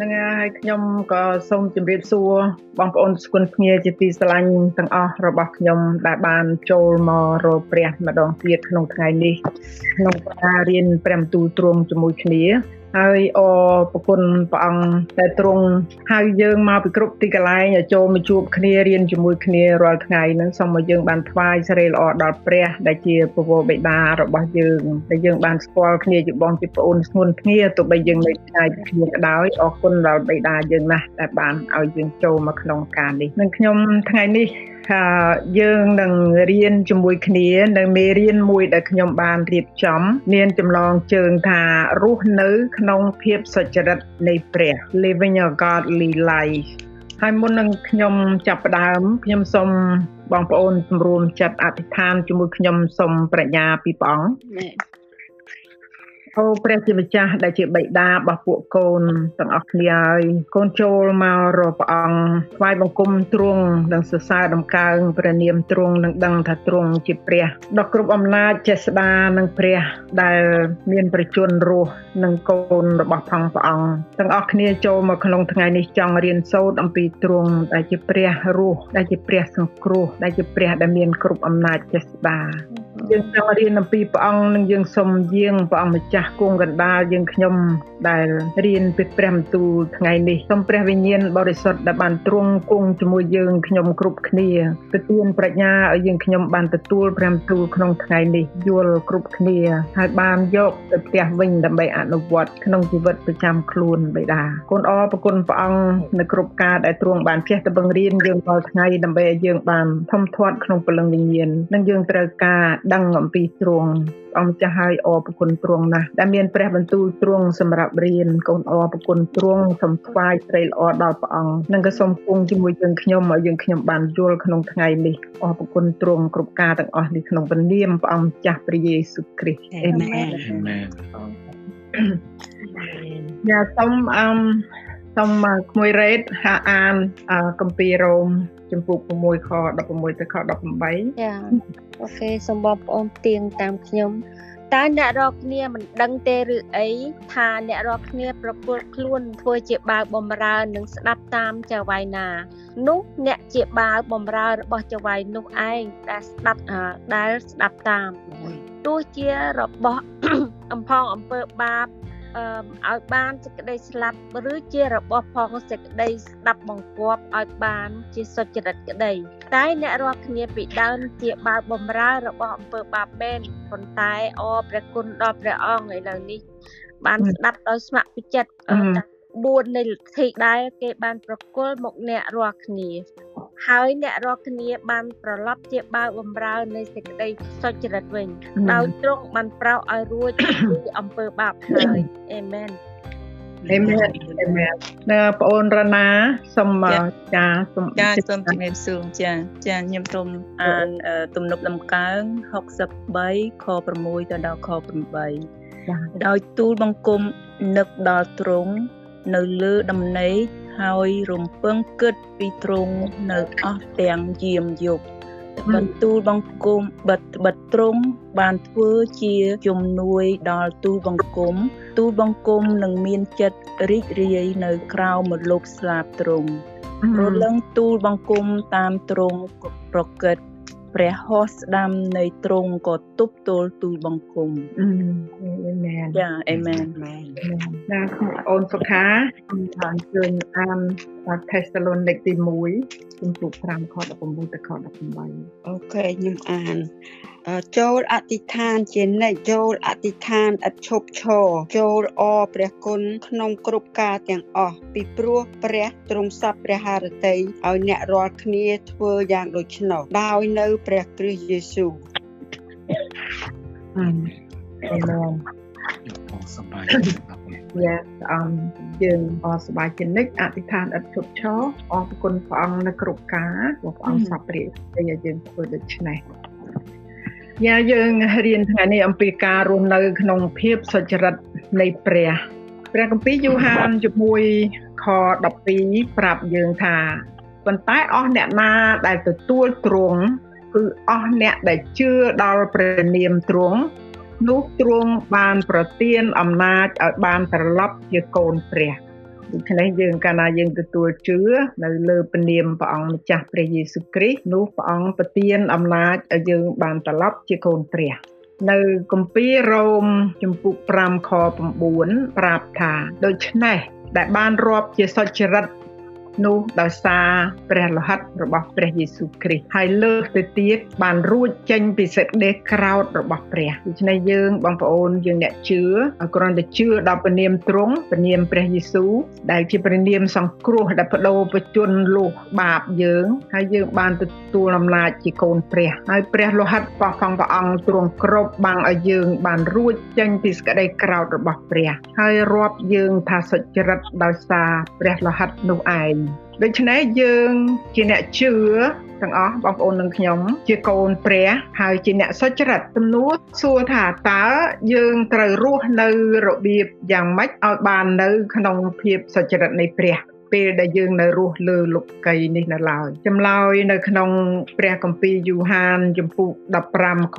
ហ្នឹងហើយខ្ញុំក៏សូមជម្រាបសួរបងប្អូនស្គុនភ្ងាជាទីស្រឡាញ់ទាំងអស់របស់ខ្ញុំដែលបានចូលមករកព្រះម្ដងទៀតក្នុងថ្ងៃនេះក្នុងការរៀនព្រះបន្ទូលទ្រង់ជាមួយគ្នា ហើយអរប្រគុណព្រះអង្គតែទ្រង់ហៅយើងមកពីគ្រប់ទីកន្លែងឲ្យចូលមកជួបគ្នារៀនជាមួយគ្នារាល់ថ្ងៃហ្នឹងសូមឲ្យយើងបានថ្វាយសេរីល្អដល់ព្រះដែលជាពពកបិតារបស់យើងដែលយើងបានស្គាល់គ្នាជាបងជាប្អូនស្ងួនគ្នាទោះបីយើងនៅឆ្ងាយពីគ្នាក៏ដោយអរគុណដល់បិតាយើងណាស់ដែលបានឲ្យយើងចូលមកក្នុងការនេះនឹងខ្ញុំថ្ងៃនេះថា យើងនឹងរៀនជាមួយគ្នានៅមេរៀនមួយដែលខ្ញុំបានរៀបចំ មានចម្លងជើងថារស់នៅ ក្នុងភាពសុចរិតនៃព្រះ living a godly life ហើយមុននឹងខ្ញុំចាប់ផ្ដើមខ្ញុំសូមបងប្អូនសម្រួមចិត្តអធិដ្ឋានជាមួយខ្ញុំសូមប្រាជ្ញាពីព្រះអង្គ អូព្រះជាម្ចាស់ដែលជាបិតារបស់ពួកកូនទាំងអស់គ្នាហើយកូនចូលមករកព្រះអង្គថ្វាយបង្គំទ្រង់និងសរសើរដំកើងព្រះនាមទ្រង់និងដឹងថាទ្រង់ជាព្រះដ៏គ្រប់អំណាចចេស្តានិងព្រះដែលមានប្រជញ្ញរស់និងកូនរបស់ផងព្រះអង្គទាំងអស់គ្នាចូលមកក្នុងថ្ងៃនេះចង់រៀនសូត្រអំពីទ្រង់ដែលជាព្រះរស់ដែលជាព្រះសង្គ្រោះដែលជាព្រះដែលមានគ្រប់អំណាចចេស្តា យើងចង់រៀនអំពីព្រះអង្គនិងយើងសូមយាងព្រះអង្គម្ចាស់គង់កណ្ដាលយើងខ្ញុំដែលរៀនពីព្រះបន្ទូលថ្ងៃនេះសូមព្រះវិញ្ញាណបរិសុទ្ធដែលបានទ្រង់គង់ជាមួយយើងខ្ញុំគ្រប់គ្នាទទួលប្រាជ្ញាឲ្យយើងខ្ញុំបានទទួលព្រះបន្ទូលក្នុងថ្ងៃនេះយល់គ្រប់គ្នាហើយបានយកទៅផ្ទះវិញដើម្បីអនុវត្តក្នុងជីវិតប្រចាំខ្លួនបិតាគុណអរប្រគុណព្រះអង្គនៅគ្រប់ការដែលទ្រង់បានជះទៅបង្រៀនយើងរាល់ថ្ងៃដើម្បីឲ្យយើងបានធំធាត់ក្នុងព្រលឹងវិញ្ញាណនិងយើងត្រូវការដឹងអំពីទ្រង់អង្គចាស់ហើយអរប្រគុណទ្រង់ណាស់ដែលមានព្រះបន្ទូលទ្រង់សម្រាប់រៀនកូនអរប្រគុណទ្រង់សូមថ្វាយស្រីល្អដល់ព្រះអង្គនិងក៏សូមគង់ជាមួយយើងខ្ញុំឲ្យយើងខ្ញុំបានយល់ក្នុងថ្ងៃនេះអរប្រគុណទ្រង់គ្រប់ការទាំងអស់នេះក្នុងព្រះនាមព្រះអង្គចាស់ព្រះយេស៊ូវគ្រីស្ទអេមែនអេមែនញ៉ាសូមអឹមសូមក្មួយរ៉េតហាអានកម្ពីរ៉ូម ចំពោះ6ខ16ទៅខ18ចាអូខេសូមបងប្អូនទៀងតាមខ្ញុំតើអ្នករកគ្នាមិនដឹងទេឬអីថាអ្នករកគ្នាប្រគល់ខ្លួនធ្វើជាបាវបំរើនិងស្ដាប់តាមចៅវាយណានោះអ្នកជាបាវបំរើរបស់ចៅវាយនោះឯងដែលស្ដាប់ដែលស្ដាប់តាមទោះជារបស់អំផងអំពើបាប ឲ្យបានសេចក្តីស្លាប់ឬជារបស់ផងសេចក្តីស្ដាប់បង្គាប់ឲ្យបានជាសុចរិតក្តីតែអ្នករាល់គ្នាពីដើមជាបាវបំរើរបស់អំពើបាបមែនប៉ុន្តែអរព្រះគុណដល់ព្រះអង្គឥឡូវនេះបានស្ដាប់ដោយស្ម័គ្រពីចិត្ត 4នៃលទ្ធិដែលគេបានប្រគល់មកអ្នករាល់គ្នា ហើយអ្នករាល់គ្នាបានប្រឡប់ជាបាវបំរើនៃសេចក្តីសុចរិតវិញដោយទ្រង់បានប្រោសឲ្យរួចពីអំពើបាបហើយអេមែនអេមែនអេមែននៅបងអូនរណាសូមចាសូមចាសូមជំរាបសួរចាចាខ្ញុំសូមអានទំនុកដំកើង63ខ6ទៅដល់ខ8ដោយទូលបង្គំនឹកដល់ទ្រង់ នៅលើដំណេកហើយរំពឹងគិតពីទ្រង់នៅអស់ទាំងយាមយប់បន្ទូលបង្គំបិទបិទទ្រង់បានធ្វើជាជំនួយដល់ទូលបង្គំទូលបង្គំនឹងមានចិត្តរីករាយនៅក្រៅមលប់ស្លាបទ្រង់រលឹងទូលបង្គំតាមទ្រង់ប្រកិត ព្រះហស្ថស្ដាំនៃទ្រង់ក៏ទប់ទល់ទូលបង្គំអេមែនចាអេមែនណាអូនសុខាខ្ញុំថាអញ្ជើញអាន Thessalonik ទី1ជំពូក5ខ16ទៅខ18អូខេខ្ញុំអានចូលអធិដ្ឋានជានិច្ចចូលអធិដ្ឋានឥតឈប់ឈរចូលអរព្រះគុណក្នុងគ្រប់ការទាំងអស់ពីព្រោះព្រះទ្រង់សពព្រះハរតីឲ្យអ្នករាល់គ្នាធ្វើយ៉ាងដូច្នោះដោយនៅព្រះគ្រីស្ទយេស៊ូវអាមែនសប្បាយយ៉ាអមយើងអរសប្បាយជានិច្ចអធិដ្ឋានឥតឈប់ឈរអរគុណព្រះអង្គនៅគ្រប់ការព្រះអង្គសពព្រះឲ្យយើងធ្វើដូច្នេះ យ៉ាយើងរៀនថ្ងៃនេះអំពីការរស់នៅ ក្នុងភាពសុចរិតនៃព្រះព្រះគម្ពីរយូហានជាមួយខ12ប្រាប់យើងថាប៉ុន្តែអស់អ្នកណាដែលទទួលទ្រង់គឺអស់អ្នកដែលជឿដល់ព្រះនាមទ្រង់នោះទ្រង់បានប្រទានអំណាចឲ្យបានត្រឡប់ជាកូនព្រះ ដូច្នេះយើងកាលណាយើងទទួលជឿនៅលើព្រះនាមព្រះអង្គម្ចាស់ព្រះយេស៊ូវគ្រីស្ទនោះព្រះអង្គប្រទានអំណាចឲ្យយើងបានត្រឡប់ជាកូនព្រះនៅគម្ពីររ៉ូមជំពូក5ខ9ប្រាប់ថាដូច្នេះដែលបានរាប់ជាសុចរិត នោះដោយសារព្រះលោហិតរបស់ព្រះយេស៊ូវគ្រីស្ទហើយលើសទៅទៀតបានរួចចេញពីសេចក្តីក្រោធរបស់ព្រះដូច្នេះយើងបងប្អូនយើងអ្នកជឿគ្រាន់តែជឿដល់ព្រះនាមទ្រង់ព្រះនាមព្រះយេស៊ូវដែលជាព្រះនាមសង្គ្រោះដែលបដូរបញ្ជន់លុះបាបយើងហើយយើងបានទទួលអំណាចជាកូនព្រះហើយព្រះលោហិតរបស់ព្រះអង្គទ្រង់គ្រប់បាំងឲ្យយើងបានរួចចេញពីសេចក្តីក្រោធរបស់ព្រះហើយរាប់យើងថាសុចរិតដោយសារព្រះលោហិតនោះឯងដូច្នេះយើងជាអ្នកជឿទាំងអស់បងប្អូននិងខ្ញុំជាកូនព្រះហើយជាអ្នកសុចរិតទំនួលសួរថាតើយើងត្រូវរស់នៅរបៀបយ៉ាងម៉េចឲ្យបាននៅក្នុងភាពសុចរិតនៃព្រះ ពេលដែលយើងនៅរស់លើលោកីនេះនៅឡើយចម្លើយនៅក្នុងព្រះគម្ពីរយូហានចំពុក15ខ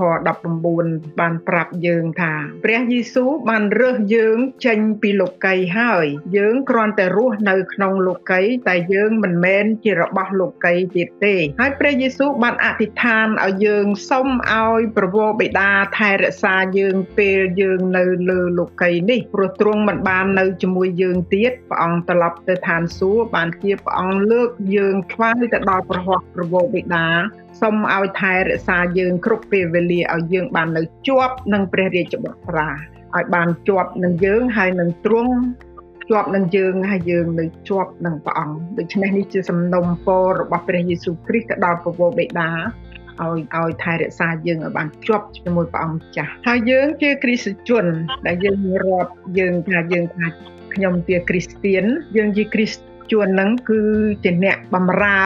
19បានប្រាប់យើងថាព្រះយេស៊ូវបានរើសយើងចេញពីលោកីហើយ យើងគ្រាន់តែរស់នៅក្នុងលោកីតែយើងមិនមែនជារបស់លោកីទៀតទេហើយព្រះយេស៊ូវបានអធិដ្ឋានឲ្យយើងសុំឲ្យប្រវោបិតាថែរក្សាយើងពេលយើងនៅលើលោកីនេះព្រោះទ្រង់មិនបាននៅជាមួយយើងទៀតព្រះអង្គត្រឡប់ទៅឋានសួគ៌បានជាព្រះអង្គលើកយើងខ្វាយទៅដល់ប្រហោះប្រវោបិតាសូមឲ្យថែរក្សាយើងគ្រប់ពេលវេលាឲ្យយើងបាននៅជាប់នឹងព្រះរាជបុត្រាឲ្យបានជាប់នឹងយើងហើយនឹងទ្រង់ជាប់នឹងយើងហើយយើងនៅជាប់នឹងព្រះអង្គដូច្នេះនេះជាសំណុំពររបស់ព្រះយេស៊ូវគ្រីស្ទទៅដល់ប្រវោបិតាឲ្យឲ្យថែរក្សាយើងឲ្យបានជាប់ជាមួយព្រះអង្គចាស់ហើយយើងជាគ្រីស្ទជនដែលយើងរាប់យើងថាយើងថាខ្ញុំជាគ្រីស្ទៀនយើងជាគ្រីស្ទ ជួនហ្នឹងគឺជាអ្នកបម្រើ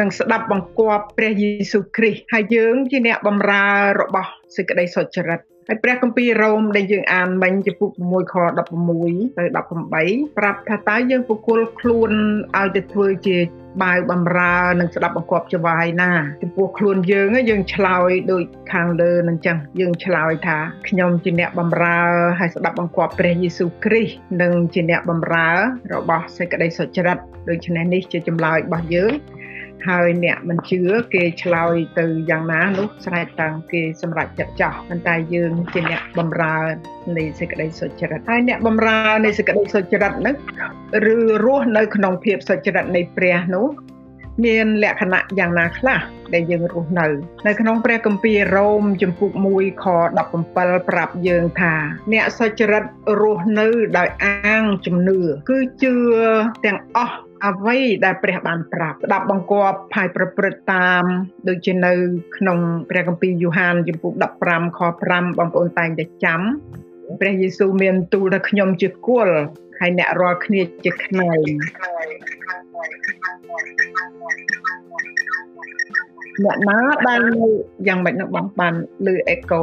និងស្ដាប់បង្គាប់ព្រះយេស៊ូវគ្រីស្ទហើយយើងជាអ្នកបម្រើរបស់សេចក្តីសុចរិត ហើយព្រះគម្ពីររ៉ូមដែលយើងអានមិញចំពុក6ខ16ទៅ18ប្រាប់ថាតើយើងពុគល់ខ្លួនឲ្យទៅធ្វើជាបាវបំរើនិងស្ដាប់បង្គាប់ចវាយណាចំពោះខ្លួនយើងយើងឆ្លើយដូចខាងលើនឹងចឹងយើងឆ្លើយថាខ្ញុំជាអ្នកបំរើហើយស្ដាប់បង្គាប់ព្រះយេស៊ូវគ្រីស្ទនិងជាអ្នកបំរើរបស់សេចក្តីសុចរិតដូច្នេះនេះជាចម្លើយរបស់យើង ហើយអ្នកមិនជឿគេឆ្លើយទៅយ៉ាងណានោះស្រេចតាំងគេសម្រេចចិត្តចោះប៉ុន្តែយើងជាអ្នកបំរើនៃសេចក្តីសុចរិតហើយអ្នកបំរើនៃសេចក្តីសុចរិតហ្នឹងឬរស់នៅក្នុងភាពសុចរិតនៃព្រះនោះមានលក្ខណៈយ៉ាងណាខ្លះដែលយើងរស់នៅ នៅក្នុងព្រះគម្ពីររ៉ូមជំពូក1ខ17ប្រាប់យើងថា អ្នកសុចរិតរស់នៅដោយអាងជំនឿគឺជឿទាំងអស់ អ្វីដែលព្រះបានប្រាប់ស្ដាប់បង្គាប់ផាយប្រព្រឹត្តតាមដូចជានៅ ក្នុងព្រះគម្ពីរយូហានជំពូក15ខ5បងប្អូនតែងតែចាំព្រះយេស៊ូវមានទូលថាខ្ញុំជាគុលហើយអ្នករាល់គ្នាជាខ្នែងអ្នកណាដែលយ៉ាងម៉េចនោះបងបានលើអេកូ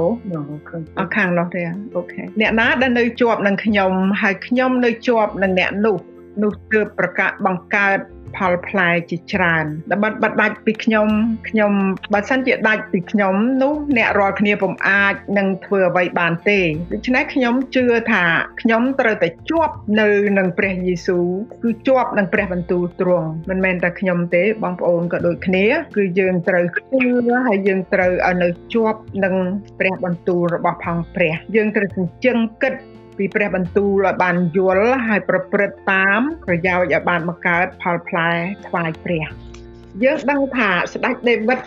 អខាងនោះទេអូខេអ្នកណាដែលនៅជាប់នឹងខ្ញុំហើយខ្ញុំនៅជាប់នឹងអ្នកនោះ នោះទើបប្រកាសបង្កើតផលផ្លែជាច្រើនដើម្បីបាត់ដាច់ពីខ្ញុំខ្ញុំបើសិនជាដាច់ពីខ្ញុំនោះអ្នករាល់គ្នាពុំអាចនឹងធ្វើអ្វីបានទេដូច្នេះខ្ញុំជឿថាខ្ញុំត្រូវតែជាប់នៅនឹងព្រះយេស៊ូវគឺជាប់នឹងព្រះបន្ទូលទ្រង់មិនមែនតែខ្ញុំទេបងប្អូនក៏ដូចគ្នា គឺយើងត្រូវជឿហើយយើងត្រូវឲ្យនៅជាប់នឹងព្រះបន្ទូលរបស់ផងព្រះ យើងត្រូវសញ្ជឹងគិត ពីព្រះបន្ទូលឲ្យបានយល់ហើយប្រព្រឹត្តតាមប្រយោជន៍ឲ្យបានបង្កើតផលផ្លែថ្វាយព្រះយើងដឹងថាស្ដេចដេវីត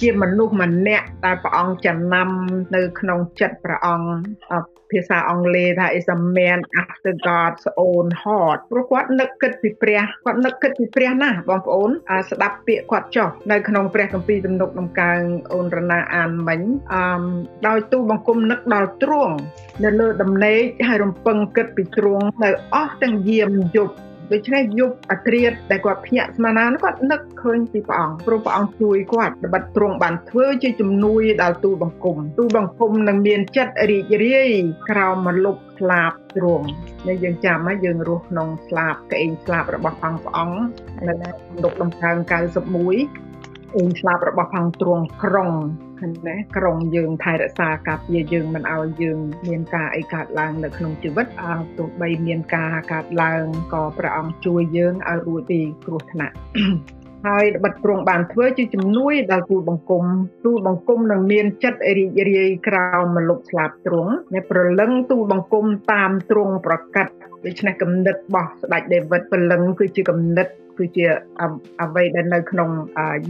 ជាមនុស្សម្នាក់ដែលព្រះអង្គចំណាំនៅក្នុងចិត្តព្រះអង្គ ភាសាអង់គ្លេសថា is a man after God's own heart ព្រោះគាត់នឹកគិតពីព្រះគាត់នឹកគិតពីព្រះណាស់បងប្អូនស្ដាប់ពាក្យគាត់ចុះនៅក្នុងព្រះគម្ពីរទំនុកដំកើងអូនរណាអានមិញអឺដោយទូបង្គំនឹកដល់ទ្រង់នៅលើដំណេកហើយរំពឹងគិតពីទ្រង់នៅអស់ទាំងយាមយប់ ដូច្នេះយុបអត្រាតដែលគាត់ភ្ញាក់ស្មារតីគាត់នឹកឃើញពីព្រះអង្គព្រោះព្រះអង្គជួយគាត់ត្បិតទ្រង់បានធ្វើជាជំនួយដល់ទូលបង្គំទូលបង្គំនឹងមានចិត្តរីករាយក្រោមមលុបស្លាបទ្រង់នេះយើងចាំហើយយើងរស់ក្នុងស្លាបក្អេងស្លាបរបស់អង្គព្រះអង្គនៅក្នុងដំកើង91អេងស្លាបរបស់ផងទ្រង់ក្រុង ឃើញទេក្រុងយើងថែរក្សាការពារយើងមិនឲ្យយើងមានការអីកើតឡើងនៅក្នុងជីវិតអើទោះបីមានការកើតឡើងក៏ព្រះអង្គជួយយើងឲ្យរួចពីគ្រោះថ្នាក់ហើយបិទទ្រង់បានធ្វើជាជំនួយដល់ទូលបង្គំទូលបង្គំនឹងមានចិត្តរីករាយក្រោមមលុបស្លាប់ទ្រង់អ្នកប្រលឹងទូលបង្គំតាមទ្រង់ប្រកាសដូច្នេះគំនិតរបស់ស្ដេចដេវីតប្រលឹងគឺជាគំនិត គឺជាអ្វីដែលនៅក្នុង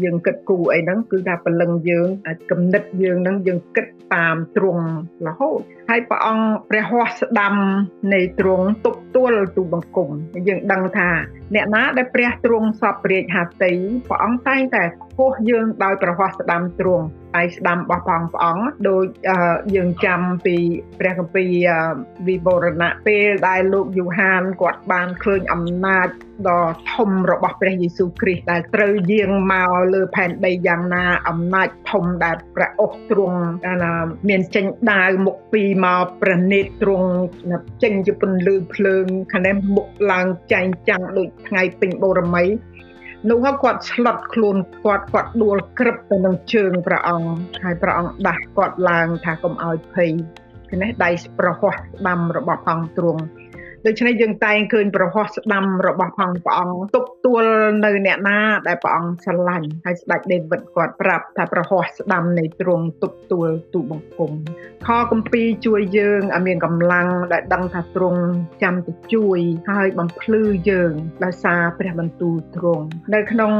យើងគិតគូរអីហ្នឹងគឺថាពលឹងយើងគំនិតយើងហ្នឹងយើងគិតតាមទ្រង់រហូតហើយព្រះអង្គព្រះហស្ថស្ដាំនៃទ្រង់ទប់ទល់ទូបង្គំយើងដឹងថា អ្នកណាដែលព្រះទ្រង់សពរាជហត្ថីព្រះអង្គតែងតែ ពោះយើងដោយប្រហោះស្ដាំទ្រង់ហើយស្ដាំរបស់ព្រះអង្គព្រះអង្គដោយយើងចាំពីព្រះគម្ពីរវិវរណៈពេលដែលលោកយូហានគាត់បានឃើញអំណាចដ៏ធំរបស់ព្រះយេស៊ូវគ្រីស្ទដែលត្រូវយាងមកលើផែនដីយ៉ាងណាអំណាចធំដែលព្រះអស់ទ្រង់មានចេញដាវមុខពីរមកប្រណិតទ្រង់ចេញជាពន្លឺភ្លើងខាងនេះមុខឡើងចែងចាំងដូចថ្ងៃពេញបូរមី នោះគាត់ឆ្លត់ខ្លួនគាត់គាត់ដួលក្រឹបទៅនឹងជើងព្រះអង្គហើយព្រះអង្គដាស់គាត់ឡើងថាកុំឲ្យភ័យនេះដៃប្រហោះស្ដាំរបស់ផងទ្រង់ ដូច្នេះយើងតែងឃើញប្រហោះស្ដាំរបស់ផងព្រះអង្គទប់ទួលនៅអ្នកណាដែលព្រះអង្គស្រឡាញ់ហើយស្ដេចដេវីតគាត់ប្រាប់ថាប្រហោះស្ដាំនៃទ្រង់ទប់ទួលទូបង្គំខកំពីជួយយើងឲ្យមានកម្លាំងដែលដឹងថាទ្រង់ចាំទៅជួយ ហើយបំភ្លឺយើងដោយសារព្រះបន្ទូលទ្រង់នៅក្នុង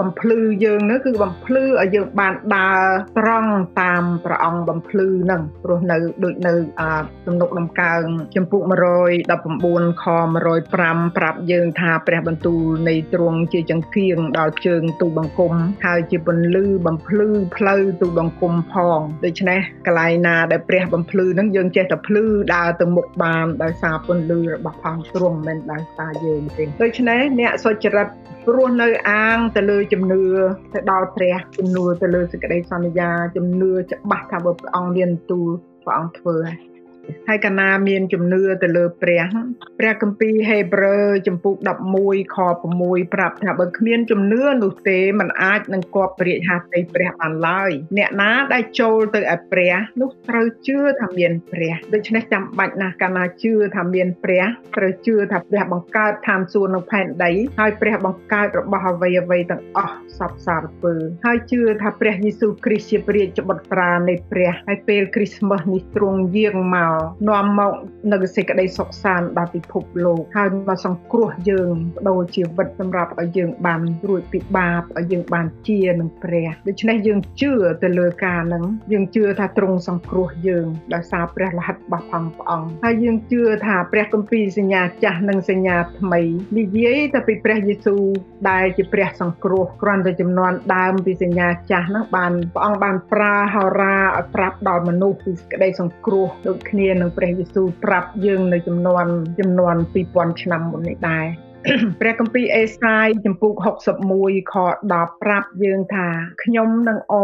បំភ្លឺយើងនោះគឺបំភ្លឺឲ្យយើងបានដើរត្រង់តាមព្រះអង្គបំភ្លឺនឹងព្រោះនៅដូចនៅទំនុកដំកើងចំពុក119ខ105ប្រាប់យើងថាព្រះបន្ទូលនៃទ្រង់ជាចង្គៀងដល់ជើងទូបង្គំហើយជាពន្លឺបំភ្លឺផ្លូវទូបង្គំផងដូច្នេះកន្លែងណាដែលព្រះបំភ្លឺនឹងយើងចេះតែភ្លឺដើរទៅមុខបានដោយសារពន្លឺរបស់ផងទ្រង់មិនដោយសារយើងទេដូច្នេះអ្នកសុចរិត ព្រោះនៅអាងទៅលើជំនឿទៅដល់ព្រះជំនឿទៅលើសេចក្តីសន្យាជំនឿច្បាស់ថាបើព្រះអង្គមានទូលព្រះអង្គធ្វើហើយ ហើយកណាមានជំនឿទៅលើព្រះព្រះគម្ពីរហេព្រើរចំពុក11ខ6ប្រាប់ថាបើគ្មានជំនឿនោះទេมันអាចនឹងគប់ព្រះហត្ថីព្រះបានឡើយអ្នកណាដែលចូលទៅឯព្រះនោះត្រូវជឿថាមានព្រះដូច្នេះចាំបាច់ណាស់កាលណាជឿថាមានព្រះត្រូវជឿថាព្រះបង្កើតឋានសួគ៌នៅផែនដីហើយព្រះបង្កើតរបស់អ្វីអ្វីទាំងអស់សពសារពើហើយជឿថាព្រះយេស៊ូវគ្រីស្ទជាព្រះរាជបុត្រានៃព្រះហើយពេលគ្រីស្មាស់នេះទ្រង់យាងមកនាំមកនៅសេចក្តីសុខសាន្តដល់ពិភពលោកហើយមកសង្គ្រោះយើងបដូរជីវិតសម្រាប់ឲ្យយើងបានរួចពីបាបឲ្យយើងបានជានឹងព្រះដូច្នេះយើងជឿទៅលើការនឹងយើងជឿថាទ្រង់សង្គ្រោះយើងដោយសារព្រះលិខិតរបស់ផងព្រះអង្គហើយយើងជឿថាព្រះគម្ពីរសញ្ញាចាស់និងសញ្ញាថ្មីនិយាយទៅពីព្រះយេស៊ូវដែលជាព្រះសង្គ្រោះគ្រាន់តែចំនួនដើមពីសញ្ញាចាស់ហ្នឹងបានព្រះអង្គបានប្រើហោរាឲ្យប្រាប់ដល់មនុស្សពីក្តីសង្គ្រោះដូចគ្នានឹងព្រះយេស៊ូវប្រាប់យើងនៅចំនួនចំនួន2000ឆ្នាំមុននេះដែរព្រះគម្ពីរអេសាយចំពុក61ខ10ប្រាប់យើងថាខ្ញុំនឹងអ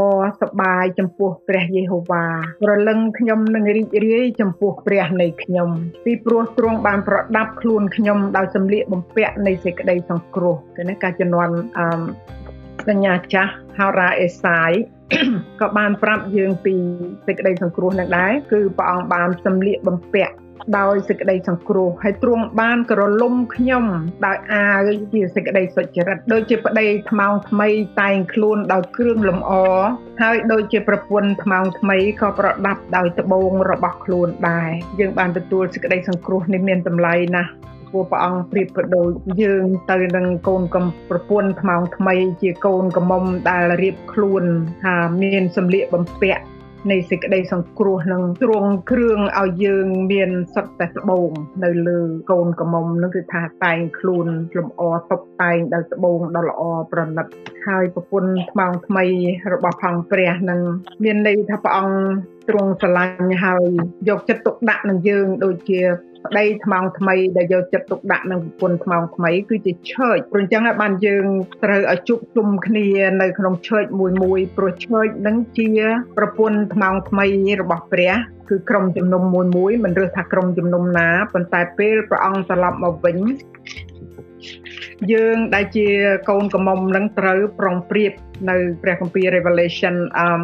សប្បាយចំពោះព្រះយេហូវ៉ារលឹងខ្ញុំនឹងរីករាយចំពោះព្រះនៃខ្ញុំពីព្រោះទ្រង់បានប្រដាប់ខ្លួនខ្ញុំដោយសម្លៀកបំពាក់នៃសេចក្តីសង្គ្រោះគឺនេះការជំនាន់អឺសញ្ញាចាស់ហោរាអេសាយ ក៏បានប្រាប់យើងពីសេចក្តីសង្គ្រោះនឹងដែរគឺព្រះអង្គបានសម្លៀកបំពាក់ដោយសេចក្តីសង្គ្រោះហើយទ្រង់បានក្រឡុំខ្ញុំដោយអាវជាសេចក្តីសុចរិតដូចជាប្តីថ្មោងថ្មីតែងខ្លួនដោយគ្រឿងលម្អហើយដូចជាប្រពន្ធថ្មោងថ្មីក៏ប្រដាប់ដោយត្បូងរបស់ខ្លួនដែរយើងបានទទួលសេចក្តីសង្គ្រោះនេះមានតម្លៃណាស់ ព្រោះព្រះអង្គប្រៀបប្រដូចយើងទៅនឹងកូនកំប្រពន្ធថ្មោងថ្មីជាកូនកំមុំដែលរៀបខ្លួនថាមានសម្លៀកបំពាក់នៃសេចក្តីសង្គ្រោះនឹងទ្រង់គ្រឿងឲ្យយើងមានសុទ្ធតែត្បូងនៅលើកូនកំមុំនឹងគឺថាតែងខ្លួនលម្អតុបតែងដោយត្បូងដ៏ល្អប្រណិតហើយប្រពន្ធថ្មងថ្មីរបស់ផងព្រះនឹងមានន័យថាព្រះអង្គទ្រង់ស្រឡាញ់ហើយយកចិត្តទុកដាក់នឹងយើងដូចជា ប្តីថ្មងថ្មីដែលយកចិត្តទុកដាក់នឹងប្រពន្ធថ្មងថ្មីគឺជាឆើចព្រោះអញ្ចឹងហើយបានយើងត្រូវឲ្យជួបជុំគ្នានៅក្នុងឆើចមួយមួយព្រោះឆើចនឹងជាប្រពន្ធថ្មងថ្មីរបស់ព្រះគឺក្រុមជំនុំមួយមួយមិនរើសថាក្រុមជំនុំណាប៉ុន្តែពេលព្រះអង្គត្រឡប់មកវិញ យើងដែលជាកូនកំមុំនឹងត្រូវប្រុងប្រៀបនៅព្រះគម្ពីរ Revelation អម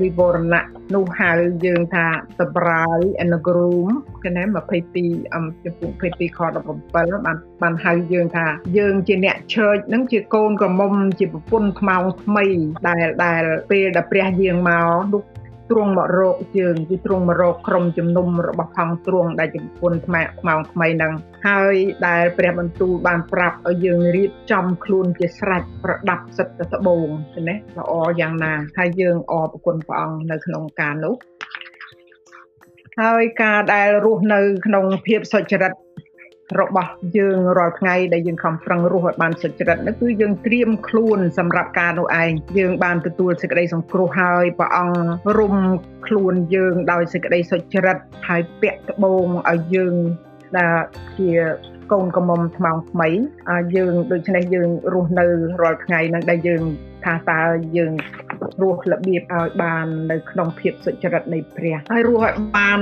វិវរណៈនោះហៅយើងថា the bride and the groom គេណែ22អំចំពោះ22ខ17បានបានហៅយើងថាយើងជាអ្នកឆើចនឹងជាកូនកំមុំជាប្រពន្ធខ្មោងថ្មីដែលដែលពេលដែលព្រះយាងមកនោះ ទ្រង់មករកយើងគឺទ្រង់មករកក្រុមជំនុំរបស់ផង់ទ្រង់ដែលជំពុនថ្មខ្មៅថ្មីនឹងហើយដែលព្រះបន្ទូលបានប្រាប់ឲ្យយើងរៀបចំខ្លួនជាស្រេចប្រដាប់សិទ្ធិត្បូងណាល្អយ៉ាងណាហើយយើងអរគុណព្រះអង្គនៅក្នុងការនោះហើយការដែលរស់នៅក្នុងភាពសុចរិត របស់យើងរាល់ថ្ងៃដែលយើងខំប្រឹងរស់ឲ្យបានសុចរិតនោះគឺយើងត្រៀមខ្លួនសម្រាប់ការនោះឯងយើងបានទទួលសេចក្តីសង្គ្រោះហើយព្រះអង្គរុំខ្លួនយើងដោយសេចក្តីសុចរិតហើយពាក់ត្បូងឲ្យយើងដែលជាកូនកំមុំថ្មងថ្មីយើងដូច្នេះយើងរស់នៅរាល់ថ្ងៃនឹងដែលយើងថាតើយើង រស់របៀបឲ្យបាននៅក្នុងភាពសុចរិតនៃព្រះហើយរស់ឲ្យបាន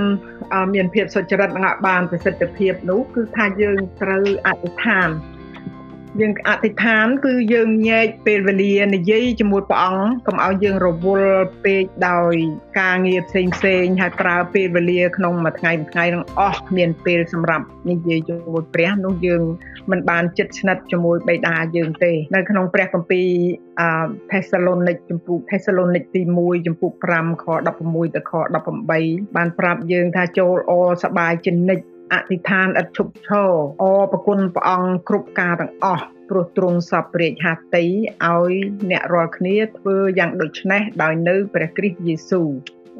មានភាពសុចរិតនិងឲ្យបានប្រសិទ្ធភាពនោះគឺថាយើងត្រូវអធិដ្ឋាន យើងអធិដ្ឋាន គឺយើងញែកពេលវេលានិយាយជាមួយព្រះអង្គកុំឲ្យយើងរវល់ពេកដោយការងារផ្សេងផ្សេងហើយប្រើពេលវេលាក្នុងមួយថ្ងៃមួយថ្ងៃនឹងអស់គ្មានពេលសម្រាប់និយាយជាមួយព្រះនោះយើងមិនបានចិត្តស្និទ្ធជាមួយបិតាយើងទេ នៅក្នុងព្រះគម្ពីរអឺថេសាឡូនីកចំពោះថេសាឡូនីកទី1ចំពោះ5ខ16ទៅខ18បានប្រាប់យើងថាចូលអសប្បាយជានិច្ច អធិដ្ឋានឥតឈប់ឈរអរប្រគុណព្រះអង្គគ្រប់ការទាំងអស់ព្រោះទ្រង់សពរាជហត្ថីឲ្យអ្នករាល់គ្នាធ្វើយ៉ាងដូចនេះដោយនៅព្រះគ្រីស្ទយេស៊ូវ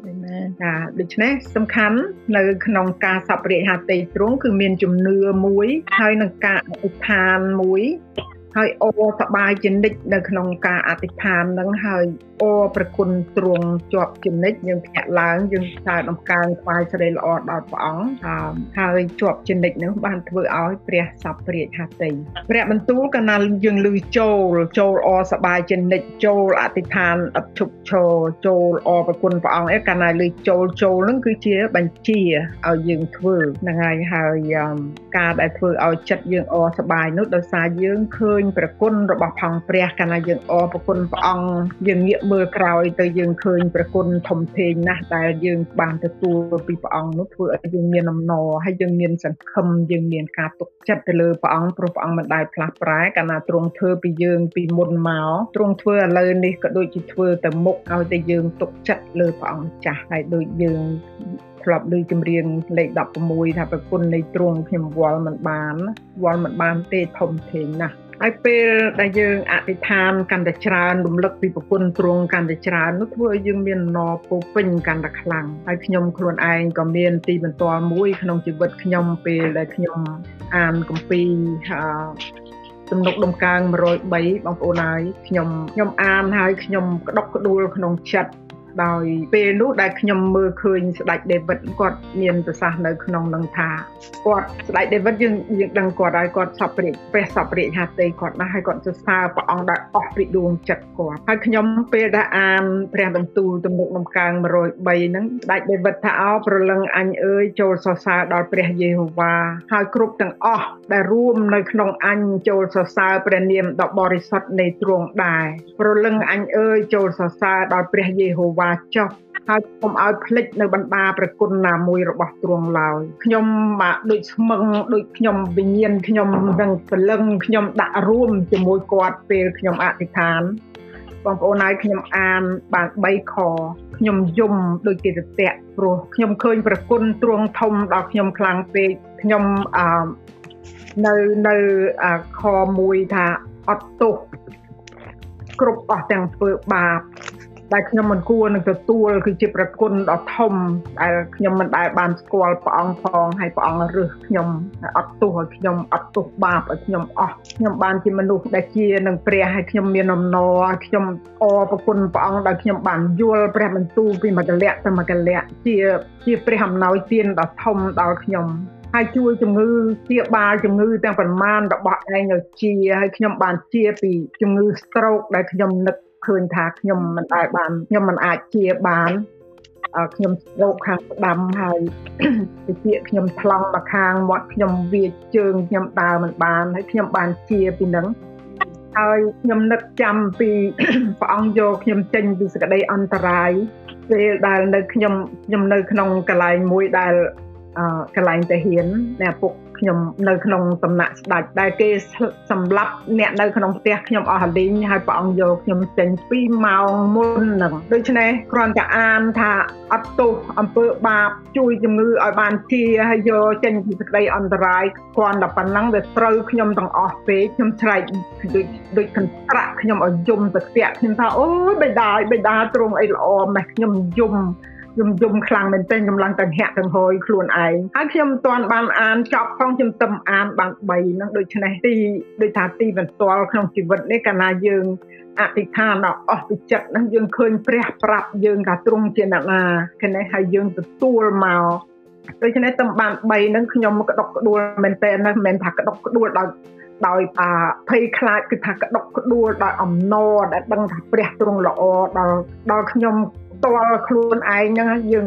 អាមែនចាដូច្នេះសំខាន់នៅក្នុងការសពរាជហត្ថីទ្រង់គឺមានជំនឿមួយហើយនឹងការអធិដ្ឋានមួយហើយអរសប្បាយជានិច្ចនៅក្នុងការអធិដ្ឋាននឹងហើយ អរប្រគុណទ្រង់ជាប់ជានិច្ចយើងភ្ញាក់ឡើងយើងស្ើដំកើងថ្វាយសេរីល្អដល់ព្រះអង្គហើយជាប់ជានិច្ចនោះបានធ្វើឲ្យព្រះសពរាជហត្ថីព្រះបន្ទូលកាលណាយើងឮចូលចូលអរសប្បាយជានិច្ចចូលអធិដ្ឋានអត់ឈប់ឈរចូលអរប្រគុណព្រះអង្គអីកាលណាឮចូលចូលនឹងគឺជាបញ្ជាឲ្យយើងធ្វើហ្នឹងហើយហើយការដែលធ្វើឲ្យចិត្តយើងអរសប្បាយនោះដោយសារយើងឃើញញប្រគុណរបស់ផងព្រះកាលណាយើងអរប្រគុណព្រះអង្គយើងងាកមើលក្រោយទៅយើងឃើញប្រគុណធំធេងណាស់ដែលយើងបានទទួលពីព្រះអង្គនោះធ្វើឲ្យយើងមានអំណរហើយយើងមានសង្ឃឹមយើងមានការទុកចិត្តទៅលើព្រះអង្គព្រោះព្រះអង្គមិនដែលផ្លាស់ប្រែកាលណាទ្រង់ធ្វើពីយើងពីមុនមកទ្រង់ធ្វើឥឡូវនេះក៏ដូចជាធ្វើទៅមុខឲ្យតែយើងទុកចិត្តលើព្រះអង្គចាស់ហើយដូចយើងធ្លាប់លើចម្រៀងលេខ16ថាប្រគុណនៃទ្រង់ខ្ញុំវល់មិនបានវល់មិនបានទេធំធេងណាស់ ហើយពេលដែលយើងអធិដ្ឋានកាន់តែច្រើនរំលឹកពីប្រគុណទ្រង់កាន់តែច្រើននោះធ្វើឲ្យយើងមានណរពោពេញកាន់តែខ្លាំងហើយខ្ញុំខ្លួនឯងក៏មានទីបន្ទាល់មួយក្នុងជីវិតខ្ញុំពេលដែលខ្ញុំអានគម្ពីរទំនុកដំកើង103បងប្អូនហើយខ្ញុំខ្ញុំអានហើយខ្ញុំក្តុកក្តួលក្នុងចិត្ត ដោយពេលនោះដែលខ្ញុំមើលឃើញស្ដេចដេវីតគាត់មានប្រសាសន៍នៅក្នុងនឹងថាគាត់ស្ដេចដេវីតយើងយើងដឹងគាត់ហើយគាត់សពព្រាកព្រះសពព្រាកហាតីគាត់ណាស់ហើយគាត់សរសើរព្រះអង្គដែលអស់ពីដួងចិត្តគាត់ហើយខ្ញុំពេលដែលអានព្រះបន្ទូលទំនុកដំកើង103ហ្នឹងស្ដេចដេវីតថាអោប្រលឹងអញអើយចូលសរសើរដល់ព្រះយេហូវ៉ាហើយគ្រប់ទាំងអស់ដែលរួមនៅក្នុងអញចូលសរសើរព្រះនាមដ៏បរិសុទ្ធនៃទ្រង់ដែរប្រលឹងអញអើយចូលសរសើរដល់ព្រះយេហូវ៉ាវ៉ាចុះហើយកុំឲ្យភ្លេចនៅបណ្ដាប្រគុណណាមួយរបស់ទ្រង់ឡើយខ្ញុំមកដូចស្មឹងដូចខ្ញុំវិញ្ញាណខ្ញុំនឹងព្រលឹងខ្ញុំដាក់រួមជាមួយគាត់ពេលខ្ញុំអធិដ្ឋានបងប្អូនហើយខ្ញុំអានបាន3ខខ្ញុំយំដូចជាតតៈព្រោះខ្ញុំឃើញប្រគុណទ្រង់ធំដល់ខ្ញុំខ្លាំងពេកខ្ញុំអឺនៅនៅខមួយថាអត់ទោសគ្រប់អស់ទាំងធ្វើបាប ដែលខ្ញុំមិនគួរនឹងទទួលគឺជាប្រគុណដ៏ធំដែលខ្ញុំមិនដែលបានស្គាល់ព្រះអង្គផងហើយព្រះអង្គរើសខ្ញុំអត់ទោសឲ្យខ្ញុំអត់ទោសបាបឲ្យខ្ញុំអស់ខ្ញុំបានជាមនុស្សដែលជានឹងព្រះហើយខ្ញុំមានអំណរខ្ញុំអរប្រគុណព្រះអង្គដែលខ្ញុំបានយល់ព្រះបន្ទូលពីមកលៈទៅមកលៈជាជាព្រះអំណោយទានដ៏ធំដល់ខ្ញុំហើយជួយជំងឺជាបាលជំងឺទាំងប្រមាណរបស់ឯងឲ្យជាហើយខ្ញុំបានជាពីជំងឺ stroke ដែលខ្ញុំនឹក ឃើញថាខ្ញុំមិនដែលបានខ្ញុំមិនអាចជាបានខ្ញុំរកខាងស្ដាំហើយតិចខ្ញុំថ្លង់មកខាងមាត់ខ្ញុំវាជើងខ្ញុំដើរមិនបានហើយខ្ញុំបានជាពីនឹងហើយខ្ញុំនឹកចាំពីព្រះអង្គយកខ្ញុំចេញពីសក្តីអន្តរាយពេលដែលនៅខ្ញុំខ្ញុំនៅក្នុងកន្លែងមួយដែលកន្លែងតាហ៊ានអ្នកពុក ខ្ញុំនៅក្នុងសំណាក់ស្ដេចដែលគេសម្លាប់អ្នកនៅក្នុងផ្ទះខ្ញុំអស់លីងហើយព្រះអង្គយកខ្ញុំចេញ2ម៉ោងមុនហ្នឹងដូច្នេះគ្រាន់តែអានថាអត់ទោសអំពើបាបជួយជំងឺឲ្យបានជាហើយយកចេញពីសេចក្តីអន្តរាយគ្រាន់តែប៉ុណ្ណឹងវាត្រូវខ្ញុំទាំងអស់ពេកខ្ញុំស្រែកដូចដូចកន្ត្រាក់ខ្ញុំឲ្យយំទៅស្ទាក់ខ្ញុំថាអូយបេដាបេដាទ្រង់អីល្អម៉េះខ្ញុំយំ ខ្ញុំយំខ្លាំងមែនទែនកម្លាំងទាំងហាក់ទាំងហយខ្លួនឯងហើយខ្ញុំមិនទាន់បានអានចប់ផងខ្ញុំទៅអានបាន3ហ្នឹងដូច្នេះទីដូចថាទីបន្ទាល់ក្នុងជីវិតនេះកាលណាយើងអធិដ្ឋានដល់អស់ពីចិត្តហ្នឹងយើងឃើញព្រះប្រាប់យើងថាទ្រង់ជាអ្នកណាគេនេះហើយយើងទទួលមកដូច្នេះតំបាន3ហ្នឹងខ្ញុំក្តុកក្តួលមែនតើណាមិនមែនថាក្តុកក្តួលដោយដោយអាភ័យខ្លាចគឺថាក្តុកក្តួលដោយអំណរដែលដឹងថាព្រះទ្រង់ល្អដល់ដល់ខ្ញុំ ផ្ទាល់ខ្លួនឯងហ្នឹងយើង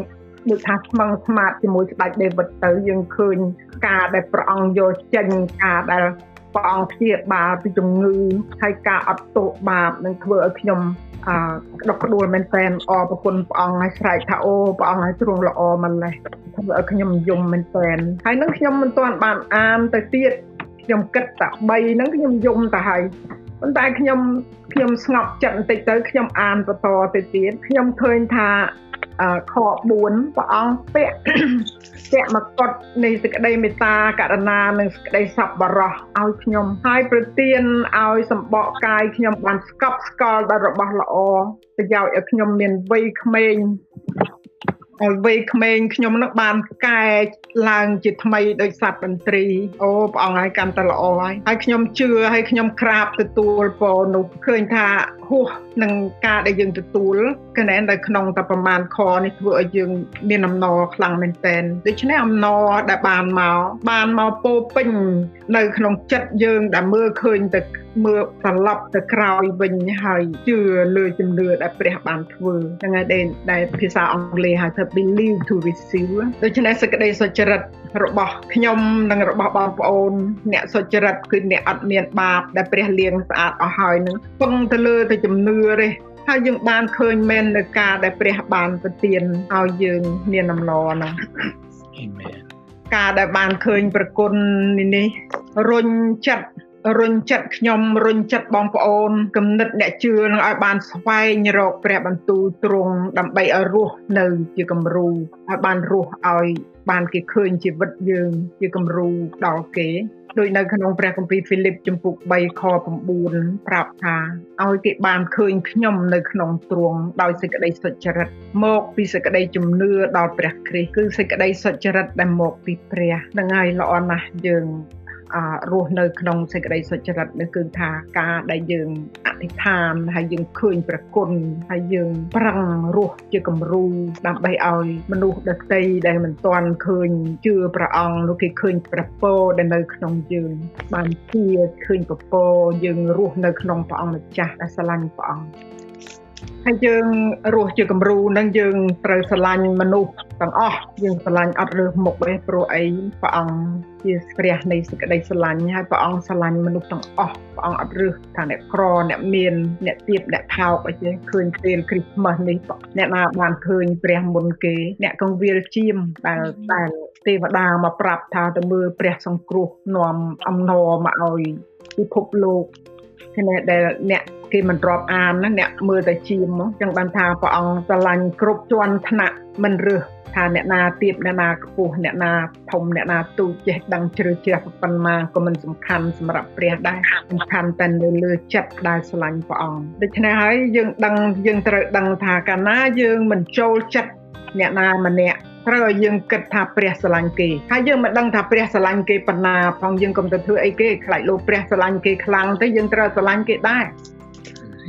ដូចថាស្មឹងស្មាតជាមួយស្ដេចដេវីតទៅយើងឃើញការដែលព្រះអង្គយកចេញការដែលព្រះអង្គព្យាបាលពីជំងឺហើយការអត់ទោសបាបនឹងធ្វើឲ្យខ្ញុំអឺក្តុកក្តួលមែនតែនអរប្រគុណព្រះអង្គហើយស្រែកថាអូព្រះអង្គឲ្យទ្រង់ល្អម្លេះធ្វើឲ្យខ្ញុំយំមែនតែនហើយនឹងខ្ញុំមិនទាន់បានអានទៅទៀតខ្ញុំគិតតែ3ហ្នឹងខ្ញុំយំទៅហើយ ប៉ុន្តែខ្ញុំខ្ញុំស្ងប់ចិត្តបន្តិចទៅខ្ញុំអានបន្តទៅទៀតខ្ញុំឃើញថាខ4ព្រះអង្គពាក់ពាក់មកុដនៃសេចក្តីមេត្តាករុណានិងសេចក្តីសប្បុរសឲ្យខ្ញុំហើយប្រទានឲ្យសម្បកកាយខ្ញុំបានស្កប់ស្កល់ដល់របស់ល្អប្រយោជន៍ឲ្យខ្ញុំមានវ័យក្មេង ឲ្យវ័យក្មេងខ្ញុំនឹងបានកែឡើងជាថ្មីដោយសត្វបន្ត្រីអូព្រះអង្គឲ្យកាន់តែល្អហើយហើយខ្ញុំជឿហើយខ្ញុំក្រាបទទួលពរនោះឃើញថាហួសនឹងការដែលយើងទទួលកណែននៅក្នុងតែប្រមាណខនេះធ្វើឲ្យយើងមានអំណរខ្លាំងមែនទែនដូច្នេះអំណរដែលបានមកបានមកពោពេញនៅក្នុងចិត្តយើងដែលមើលឃើញទៅ មើលត្រឡប់ទៅក្រោយវិញហើយជឿលើជំនឿដែលព្រះបានធ្វើហ្នឹងហើយដែលភាសាអង់គ្លេសហៅថា believe to receive ដូច្នេះសេចក្តីសុចរិតរបស់ខ្ញុំនិងរបស់បងប្អូន អ្នកសុចរិតគឺអ្នកអត់មានបាបដែលព្រះលាងស្អាតអស់ហើយនឹងពឹងទៅលើទៅជំនឿទេហើយយើងបានឃើញមែននៅការដែលព្រះបានប្រទានឲ្យយើងមានអំណរហ្នឹងអាមែនការដែលបានឃើញប្រគុណនេះរុញចិត្ត រុញចិត្តខ្ញុំរុញចិត្តបងប្អូនគំនិតអ្នកជឿនឹងឲ្យបានស្វែងរកព្រះបន្ទូលទ្រង់ដើម្បីឲ្យរស់នៅជាគំរូឲ្យបានរស់ឲ្យបានគេឃើញជីវិតយើងជាគំរូដល់គេដោយនៅក្នុងព្រះគម្ពីរហ្វីលីបជំពូក3ខ9ប្រាប់ថាឲ្យគេបានឃើញខ្ញុំនៅក្នុងទ្រង់ដោយសេចក្តីសុចរិតមកពីសេចក្តីជំនឿដល់ព្រះគ្រីស្ទគឺសេចក្តីសុចរិតដែលមកពីព្រះនឹងហើយល្អណាស់យើង រស់នៅក្នុងសេចក្តីសុចរិតនេះគឺថាការដែលយើងអធិដ្ឋានហើយយើងឃើញព្រះគុណហើយយើងប្រឹងរស់ជាគំរូដើម្បីឲ្យមនុស្សដទៃដែលមិនទាន់ឃើញជឿព្រះអង្គនោះគេឃើញព្រះពរដែលនៅក្នុងយើងបានជាឃើញព្រះពរយើងរស់នៅក្នុងព្រះអង្គម្ចាស់ដែលស្រឡាញ់ព្រះអង្គ ហើយយើងរស់ជាគំរូនឹងយើងត្រូវស្រឡាញ់មនុស្សទាំងអស់យើងស្រឡាញ់អត់រើសមុខទេព្រោះអីព្រះអង្គជាព្រះនៃសេចក្តីស្រឡាញ់ហើយព្រះអង្គស្រឡាញ់មនុស្សទាំងអស់ព្រះអង្គអត់រើសថាអ្នកក្រអ្នកមានអ្នកទៀបអ្នកថោកអីទេឃើញពេលគ្រីស្មាស់នេះអ្នកណាបានឃើញព្រះមុនគេ អ្នកកងវិលជាមដែលដែលទេវតាមកប្រាប់ថាទៅមើលព្រះសង្គ្រោះនាំអំណរមកឲ្យពិភពលោក គ្នាដែលអ្នកគេមិនរាប់អានណាអ្នកមើលតែជាមមកចឹងបានថាព្រះអង្គស្រឡាញ់គ្រប់ជាន់ថ្នាក់មិនរើសថាអ្នកណាទៀបអ្នកណាខ្ពស់អ្នកណាធំអ្នកណាទូចចេះដឹងជ្រៅជ្រះប៉ុណ្ណាក៏មិនសំខាន់សម្រាប់ព្រះដែរសំខាន់តែនៅលើចិត្តដែលស្រឡាញ់ព្រះអង្គដូច្នេះហើយយើងដឹងយើងត្រូវដឹងថាកាលណាយើងមិនចូលចិត្តអ្នកណាម្នាក់ ត្រូវឲ្យយើងគិតថាព្រះស្រឡាញ់គេហើយយើងមិនដឹងថាព្រះស្រឡាញ់គេប៉ុណ្ណាផងយើងកុំទៅធ្វើអីគេខ្លាចលោកព្រះស្រឡាញ់គេខ្លាំងទៅយើងត្រូវស្រឡាញ់គេដែរ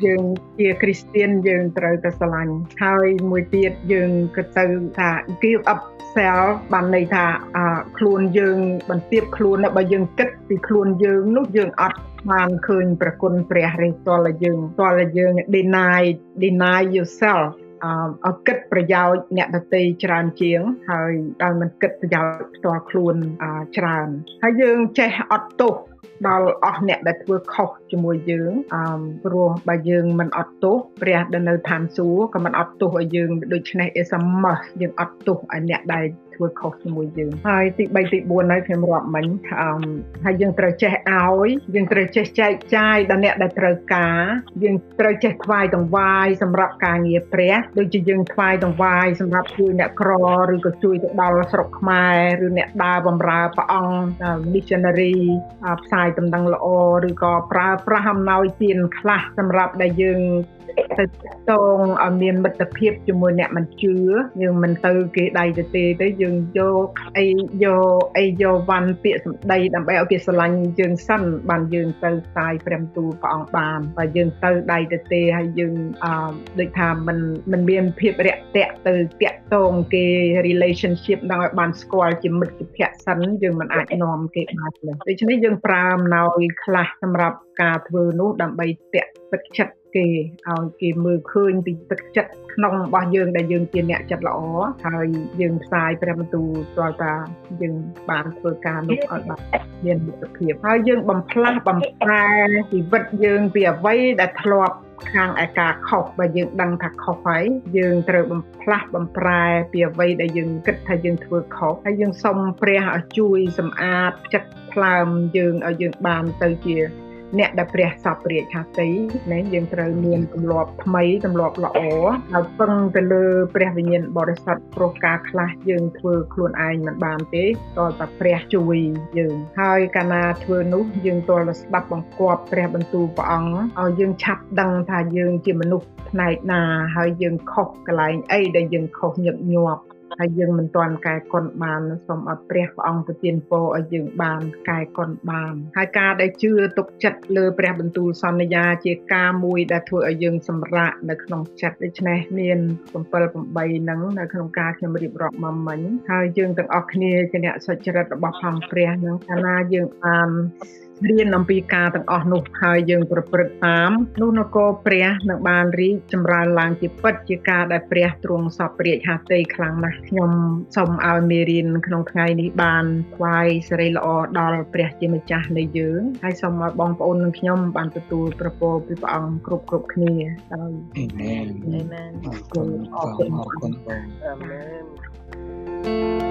យើងជាគ្រីស្ទៀនយើងត្រូវតែស្រឡាញ់ហើយមួយទៀតយើងក៏ទៅថា give up self បានន័យថាខ្លួនយើងបន្ទាបខ្លួនបើយើងគិតពីខ្លួនយើងនោះយើងអត់បានឃើញប្រគុណព្រះទេតើយើងតើយើង deny deny yourself អឺគិតប្រយោជន៍អ្នកដទៃច្រើនជាង ហើយដោយមិនគិតប្រយោជន៍ផ្ទាល់ខ្លួនច្រើនហើយយើងចេះអត់ទោស ដល់អស់អ្នកដែលធ្វើខុសជាមួយយើងអឺព្រោះបើយើងមិនអត់ទោសព្រះដែលនៅឋានសួគ៌ក៏មិនអត់ទោសឲ្យយើងដូច្នេះ is a must យើងអត់ទោសឲ្យអ្នកដែលធ្វើខុសជាមួយយើងហើយទី3ទី4ហើយខ្ញុំរាប់មិញអឺហើយយើងត្រូវចេះឲ្យយើងត្រូវចេះចែកចាយដល់អ្នកដែលត្រូវការយើងត្រូវចេះថ្វាយតង្វាយសម្រាប់ការងារព្រះដូចជាយើងថ្វាយតង្វាយសម្រាប់ជួយអ្នកក្រឬក៏ជួយទៅដល់ស្រុកខ្មែរឬអ្នកដើរបម្រើព្រះអង្គ missionary ផ្សាយដំណឹងល្អឬក៏ប្រើប្រាស់អំណោយទានខ្លះសម្រាប់ដែលយើង ទៅតងឲ្យមានមិត្តភាពជាមួយអ្នកមិនជឿយើងមិនទៅគេដៃទៅទេទៅយើងយកអីយកអីយកវ៉ាន់ពាក្យសម្ដីដើម្បីឲ្យគេស្រឡាញ់យើងសិនបានយើងទៅផ្សាយព្រះបន្ទូលព្រះអង្គបានបើយើងទៅដៃទៅទេហើយយើងអឺដូចថាមិនមិនមានភាពរាក់ទាក់ទៅតាក់តងគេ relationship ដល់ឲ្យបានស្គាល់ជាមិត្តភក្តិសិនយើងមិនអាចនាំគេបានទេដូច្នេះយើងប្រើអំណោយខ្លះសម្រាប់ការធ្វើនោះដើម្បីតាក់ ទឹកចិត្តគេឲ្យគេមើលឃើញពីទឹកចិត្តក្នុងរបស់យើងដែលយើងជាអ្នកចិត្តល្អហើយយើងផ្សាយព្រះបន្ទូលស្គាល់ថាយើងបានធ្វើការនោះឲ្យបានមានមិត្តភាពហើយយើងបំផ្លាស់បំប្រែជីវិតយើងពីអ្វីដែលធ្លាប់ខាងឯការខុសបើយើងដឹងថាខុសហើយយើងត្រូវបំផ្លាស់បំប្រែពីអ្វីដែលយើងគិតថាយើងធ្វើខុសហើយយើងសុំព្រះឲ្យជួយសម្អាតចិត្តថ្លើមយើងឲ្យយើងបានទៅជា អ្នកដែលព្រះសពរាជហត្ថីណាយើងត្រូវមានទម្លាប់ថ្មីទម្លាប់ល្អហើយពឹងទៅលើព្រះវិញ្ញាណបរិសុទ្ធព្រោះការខ្លះយើងធ្វើខ្លួនឯងមិនបានទេតើតែព្រះជួយយើងហើយកាលណាធ្វើនោះយើងទល់តែស្ដាប់បង្គាប់ព្រះបន្ទូលព្រះអង្គឲ្យយើងឆាប់ដឹងថាយើងជាមនុស្សផ្នែកណាហើយយើងខុសកន្លែងអីដែលយើងខុសញឹកញាប់ ហើយយើងមិនទាន់កែគុណបានសូមឲ្យព្រះព្រះអង្គប្រទានពរឲ្យយើងបានកែគុណបានហើយការដែលជឿទុកចិត្តលើព្រះបន្ទូលសន្យាជាការមួយដែលធ្វើឲ្យយើងសម្រាកនៅក្នុងចិត្តដូច្នេះមាន7 8ហ្នឹងនៅក្នុងការខ្ញុំរៀបរាប់មកមិញហើយយើងទាំងអស់គ្នាជាអ្នកសុចរិតរបស់ផងព្រះហ្នឹងកាលណាយើងបាន រៀនអំពីការទាំងអស់នោះហើយយើងប្រព្រឹត្តតាមនោះនគរព្រះនឹងបានរីកចម្រើនឡើងជាពិតជាការដែលព្រះទ្រង់សពរាជហត្ថីខ្លាំងណាស់ខ្ញុំសូមឲ្យមេរៀនក្នុងថ្ងៃនេះបានថ្វាយសេរីល្អដល់ព្រះជាម្ចាស់នៃយើងហើយសូមឲ្យបងប្អូននិងខ្ញុំបានទទួលប្រពោពីព្រះអង្គគ្រប់គ្រប់គ្នាដោយអាមែនអាមែនអរគុណអរគុណបងអាមែន